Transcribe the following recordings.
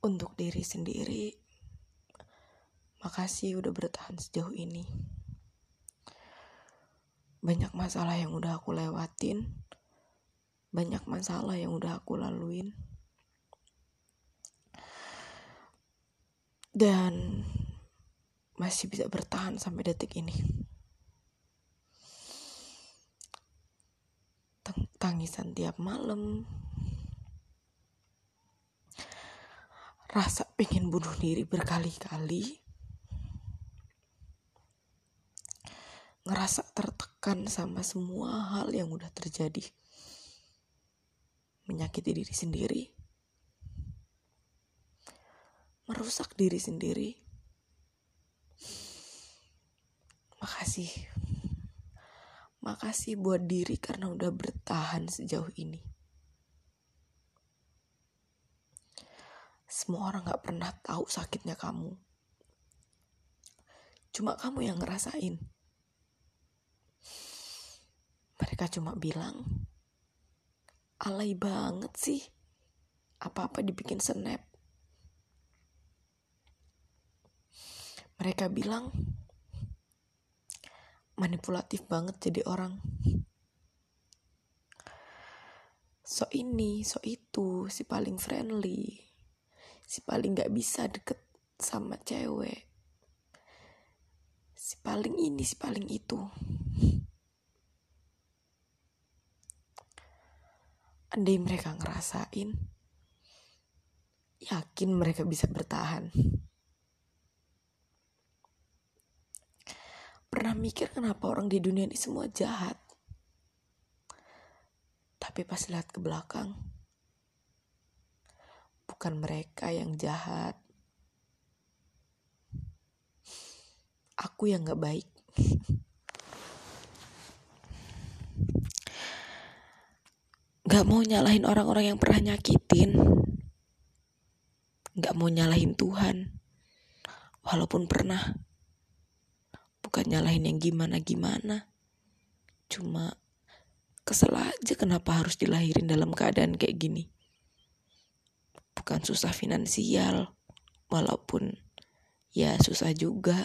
Untuk diri sendiri, makasih udah bertahan sejauh ini. Banyak masalah yang udah aku lewatin, banyak masalah yang udah aku laluin. Dan masih bisa bertahan sampai detik ini. Tangisan tiap malam, rasa pengen bunuh diri berkali-kali, ngerasa tertekan sama semua hal yang udah terjadi, menyakiti diri sendiri, merusak diri sendiri Makasih. Makasih buat diri karena udah bertahan sejauh ini. Semua orang gak pernah tahu sakitnya kamu. Cuma kamu yang ngerasain. Mereka cuma bilang, alay banget sih. Apa-apa dibikin snap. Mereka bilang, manipulatif banget jadi orang so ini so itu si paling friendly si paling gak bisa deket sama cewek. Si paling ini si paling itu. Andai mereka ngerasain yakin mereka bisa bertahan. Pernah mikir kenapa orang di dunia ini semua jahat. Tapi pas lihat ke belakang, bukan mereka yang jahat. Aku yang gak baik. Gak mau nyalahin orang-orang yang pernah nyakitin. Gak mau nyalahin Tuhan. Walaupun pernah bukan nyalahin yang gimana-gimana. Cuma kesel aja kenapa harus dilahirin dalam keadaan kayak gini. Bukan susah finansial, walaupun ya susah juga.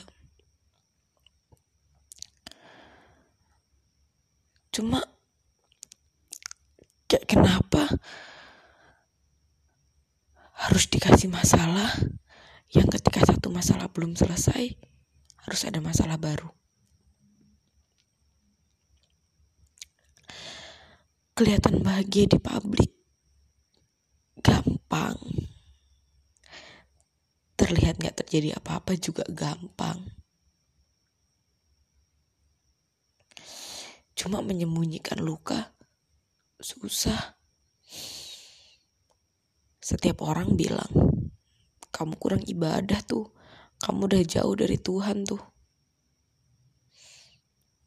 Cuma kayak kenapa harus dikasih masalah yang ketika satu masalah belum selesai harus ada masalah baru. Kelihatan bahagia di publik gampang. Terlihat gak terjadi apa-apa juga gampang. Cuma menyembunyikan luka susah. Setiap orang bilang, kamu kurang ibadah tuh kamu udah jauh dari Tuhan tuh.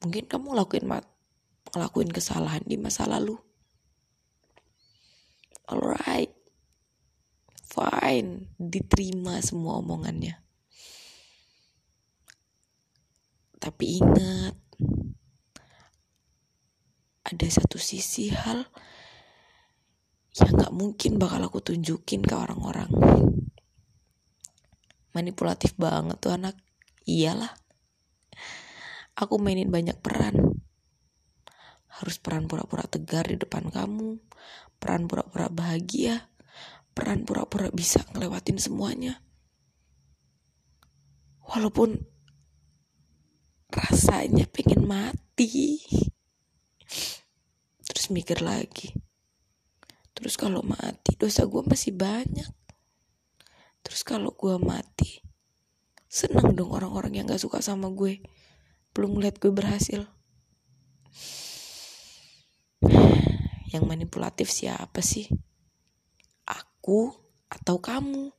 Mungkin kamu lakuin ngelakuin kesalahan di masa lalu. Alright. Fine, diterima semua omongannya. Tapi ingat, ada satu sisi hal yang gak mungkin bakal aku tunjukin ke orang-orang. Manipulatif banget tuh anak. Iyalah. Aku mainin banyak peran. Harus peran pura-pura tegar di depan kamu. Peran pura-pura bahagia peran pura-pura bisa ngelewatin semuanya walaupun rasanya pengen mati terus mikir lagi terus kalau mati dosa gue masih banyak Terus kalau gue mati, seneng dong orang-orang yang gak suka sama gue. Belum ngeliat gue berhasil. Yang manipulatif siapa sih? Aku atau kamu?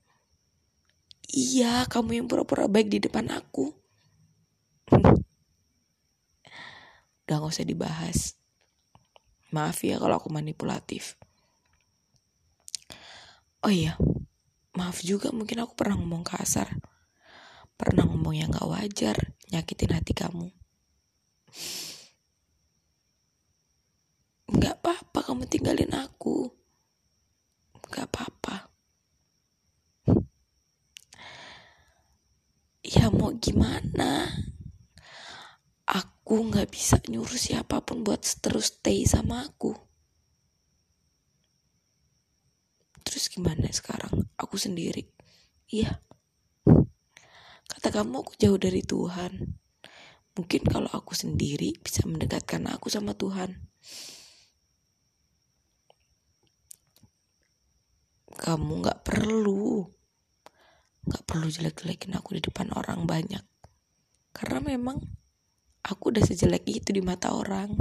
Iya, kamu yang pura-pura baik di depan aku. Udah gak usah dibahas. Maaf ya kalau aku manipulatif. Oh iya, Maaf juga mungkin aku pernah ngomong kasar. Pernah ngomong yang gak wajar, nyakitin hati kamu. Gak apa-apa kamu tinggalin aku. Gak apa-apa. Mau gimana? Aku nggak bisa nyuruh siapa pun buat terus stay sama aku. Terus gimana sekarang? Aku sendiri. Iya. Kata kamu aku jauh dari Tuhan. Mungkin kalau aku sendiri bisa mendekatkan aku sama Tuhan. Kamu gak perlu. Gak perlu jelek-jelekin aku di depan orang banyak. Karena memang aku udah sejelek itu di mata orang.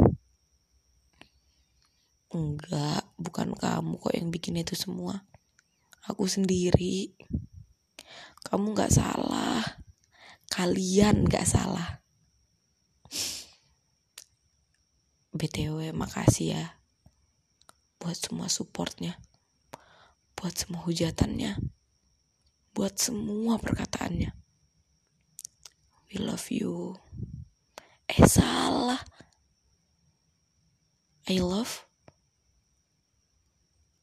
Enggak, bukan kamu kok yang bikin itu semua. Aku sendiri. Kamu gak salah. Kalian gak salah. BTW makasih ya. Buat semua supportnya. Buat semua hujatannya. Buat semua perkataannya. We love you. Eh salah. I love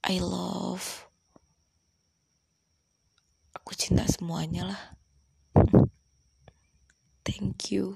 I love. Aku cinta semuanya lah. Thank you.